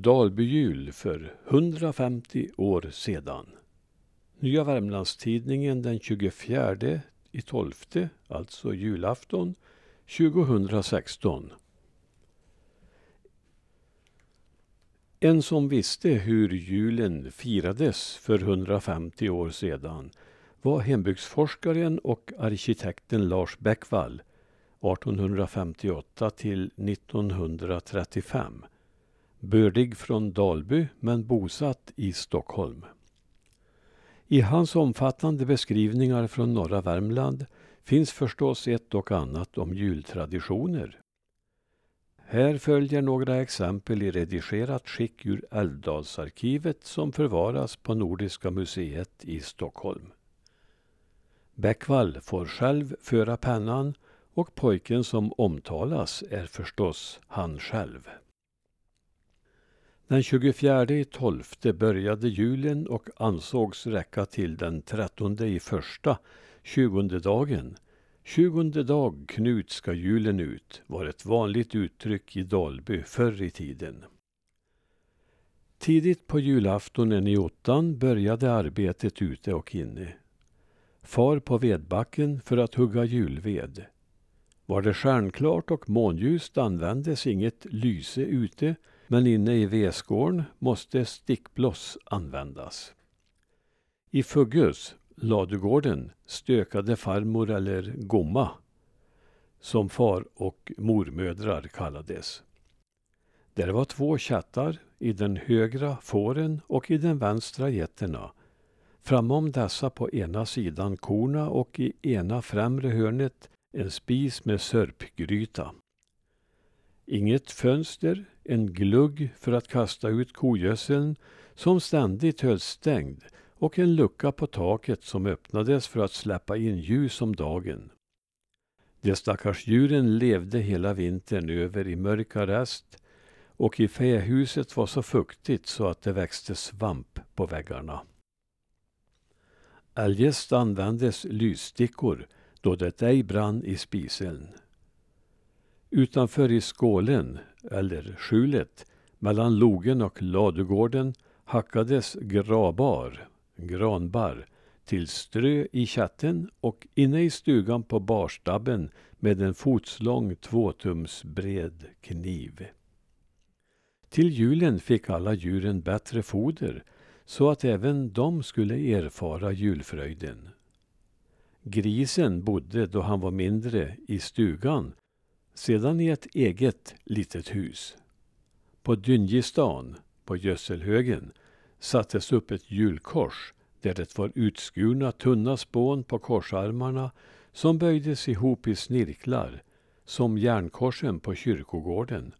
Dalbyjul för 150 år sedan. Nya Värmlandstidningen den 24 i 12, alltså julafton 2016. En som visste hur julen firades för 150 år sedan var hembygdsforskaren och arkitekten Lars Bäckvall 1858 till 1935. Bördig från Dalby men bosatt i Stockholm. I hans omfattande beskrivningar från norra Värmland finns förstås ett och annat om jultraditioner. Här följer några exempel i redigerat skick ur Älvdalsarkivet som förvaras på Nordiska museet i Stockholm. Bäckvall får själv föra pennan och pojken som omtalas är förstås han själv. Den 24 i tolfte började julen och ansågs räcka till den trettonde i första, tjugonde dagen. Tjugonde dag Knut ska julen ut var ett vanligt uttryck i Dalby förr i tiden. Tidigt på julaftonen i ottan började arbetet ute och inne. Far på vedbacken för att hugga julved. Var det stjärnklart och månljust användes inget lyse ute men inne i vedskålen måste stickbloss användas. I Fuggus, ladugården, stökade farmor eller gomma, som far och mormödrar kallades. Där var två chattar, i den högra fåren och i den vänstra getterna. Framom dessa på ena sidan korna och i ena främre hörnet en spis med sörpgryta. Inget fönster, en glugg för att kasta ut kogödseln som ständigt hölls stängd och en lucka på taket som öppnades för att släppa in ljus om dagen. De stackars djuren levde hela vintern över i mörk arrest och i fähuset var så fuktigt så att det växte svamp på väggarna. Eljest användes lysstickor då det ej brann i spisen. Utanför i skålen, eller skjulet, mellan logen och ladugården hackades grabar, granbar, till strö i chatten och inne i stugan på barstabben med en fotslång tvåtumsbred kniv. Till julen fick alla djuren bättre foder så att även de skulle erfara julfröjden. Grisen bodde då han var mindre i stugan sedan i ett eget litet hus. På Dyngistan, på Gödselhögen, sattes upp ett julkors där det var utskurna tunna spån på korsarmarna som böjdes ihop i snirklar, som järnkorsen på kyrkogården.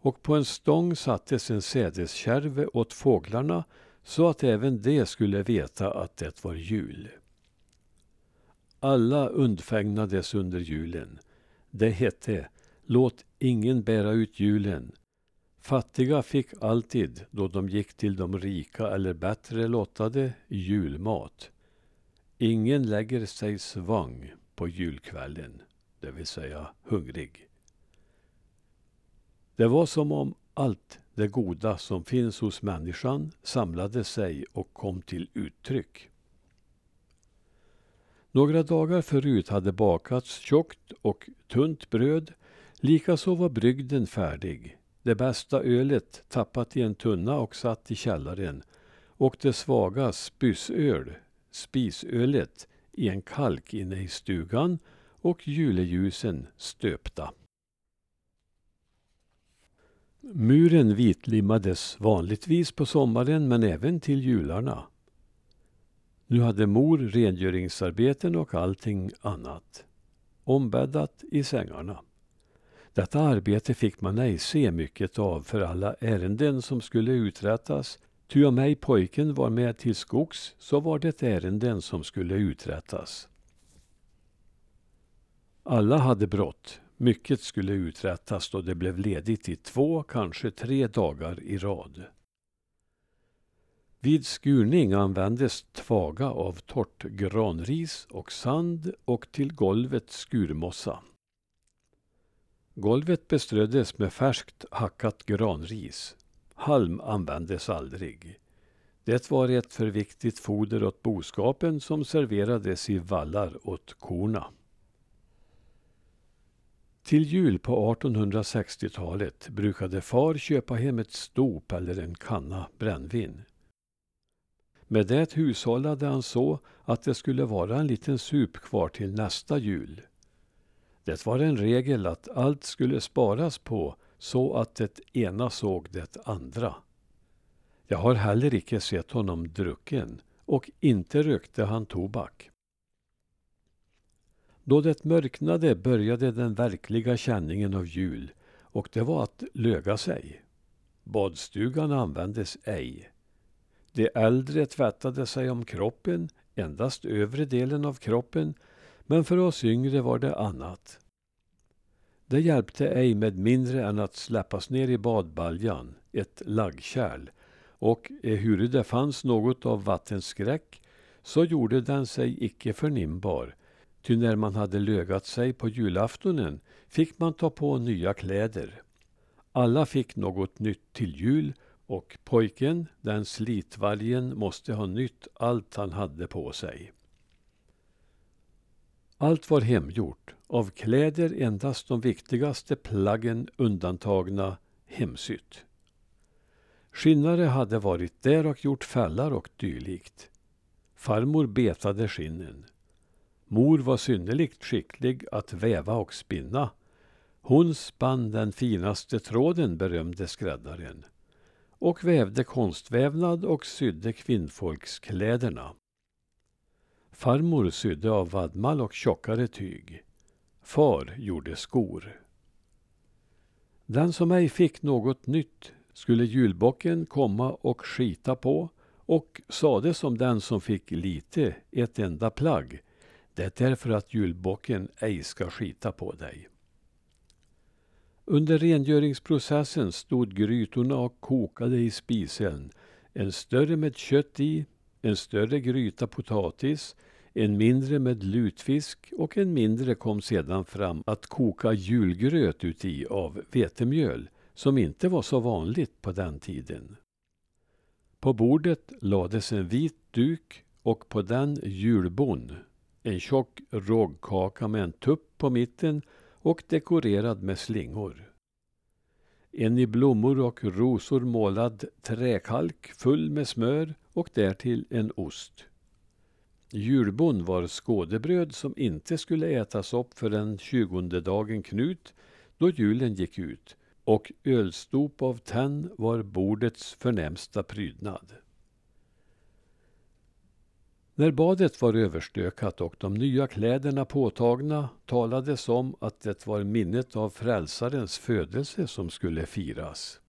Och på en stång sattes en sädeskärve åt fåglarna så att även de skulle veta att det var jul. Alla undfägnades under julen, det hette Låt ingen bära ut julen. Fattiga fick alltid, då de gick till de rika eller bättre lottade, julmat. Ingen lägger sig svang på julkvällen, det vill säga hungrig. Det var som om allt det goda som finns hos människan samlade sig och kom till uttryck. Några dagar förut hade bakats tjockt och tunt bröd. Likaså var brygden färdig. Det bästa ölet tappat i en tunna och satt i källaren och det svaga spysöl, spisölet, i en kalk inne i stugan och juleljusen stöpta. Muren vitlimmades vanligtvis på sommaren men även till jularna. Nu hade mor rengöringsarbeten och allting annat. Ombäddat i sängarna. Detta arbete fick man ej se mycket av för alla ärenden som skulle uträttas. Ty om mig pojken var med till skogs så var det ärenden som skulle uträttas. Alla hade brått. Mycket skulle uträttas då det blev ledigt i två, kanske tre dagar i rad. Vid skurning användes tvaga av torrt granris och sand och till golvet skurmossa. Golvet beströddes med färskt hackat granris. halm användes aldrig. Det var ett för viktigt foder åt boskapen som serverades i vallar åt korna. Till jul på 1860-talet brukade far köpa hem ett stop eller en kanna brännvin. Med det hushållade han så att det skulle vara en liten sup kvar till nästa jul. Det var en regel att allt skulle sparas på så att det ena såg det andra. Jag har heller icke sett honom drucken och inte rökte han tobak. Då det mörknade började den verkliga känningen av jul och det var att löga sig. Badstugan användes ej. De äldre tvättade sig om kroppen, endast övre delen av kroppen, men för oss yngre var det annat. Det hjälpte ej med mindre än att släppas ner i badbaljan, ett laggkärl, och ehuru det fanns något av vattenskräck så gjorde den sig icke förnimbar, ty när man hade lögat sig på julaftonen fick man ta på nya kläder. Alla fick något nytt till jul och pojken, den slitvargen, måste ha nytt allt han hade på sig. Allt var hemgjort, av kläder endast de viktigaste plaggen undantagna hemsytt. Skinnare hade varit där och gjort fällar och dylikt. Farmor betade skinnen. Mor var synnerligt skicklig att väva och spinna. Hon spann den finaste tråden, berömde skräddaren och vävde konstvävnad och sydde kvinnfolkskläderna. Farmor sydde av vadmal och tjockare tyg. Far gjorde skor. Den som ej fick något nytt skulle julbocken komma och skita på och sade som den som fick lite, ett enda plagg. Det är för att julbocken ej ska skita på dig. Under rengöringsprocessen stod grytorna och kokade i spisen. En större med kött i, en större gryta potatis, en mindre med lutfisk och en mindre kom sedan fram att koka julgröt uti av vetemjöl, som inte var så vanligt på den tiden. På bordet lades en vit duk och på den julbon, en tjock rågkaka med en tupp på mitten och dekorerad med slingor. En i blommor och rosor målad träkalk full med smör och därtill en ost. Julbon var skådebröd som inte skulle ätas upp för den tjugonde dagen Knut då julen gick ut och ölstop av tenn var bordets förnämsta prydnad. När badet var överstökat och de nya kläderna påtagna talades om att det var minnet av frälsarens födelse som skulle firas.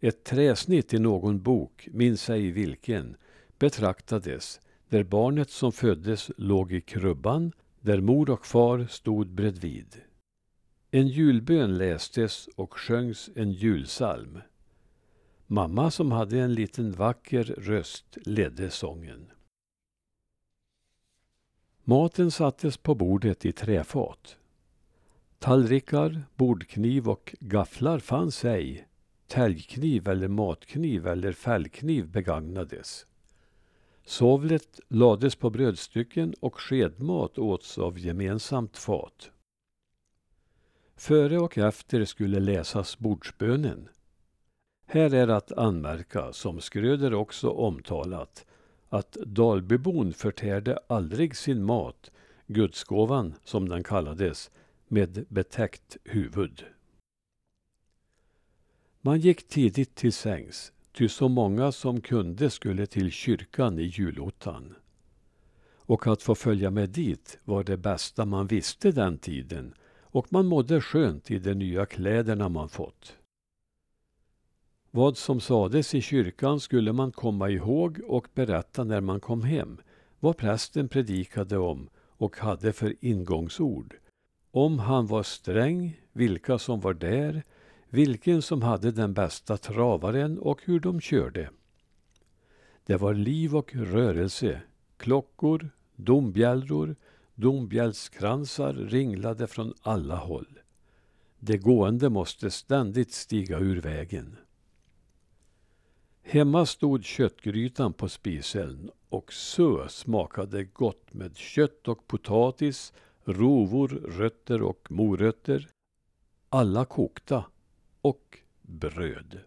Ett träsnitt i någon bok, minns ej vilken, betraktades där barnet som föddes låg i krubban, där mor och far stod bredvid. En julbön lästes och sjöngs en julsalm. Mamma som hade en liten vacker röst ledde sången. Maten sattes på bordet i träfat. Tallrikar, bordkniv och gafflar fanns ej. Täljkniv eller matkniv eller fällkniv begagnades. Sovlet lades på brödstycken och skedmat åts av gemensamt fat. Före och efter skulle läsas bordsbönen. Här är att anmärka, som Skröder också omtalat, att Dalbybon förtärde aldrig sin mat, gudsgåvan som den kallades, med betäckt huvud. Man gick tidigt till sängs, ty så många som kunde skulle till kyrkan i julottan. Och att få följa med dit var det bästa man visste den tiden och man mådde skönt i de nya kläderna man fått. Vad som sades i kyrkan skulle man komma ihåg och berätta när man kom hem, vad prästen predikade om och hade för ingångsord. Om han var sträng, vilka som var där, vilken som hade den bästa travaren och hur de körde. Det var liv och rörelse, klockor, dombjällror, dombjällskransar ringlade från alla håll. De gående måste ständigt stiga ur vägen. Hemma stod köttgrytan på spisen och så smakade gott med kött och potatis, rovor, rötter och morötter. Alla kokta och bröd.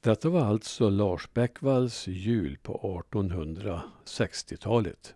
Detta var alltså Lars Bäckvalls jul på 1860-talet.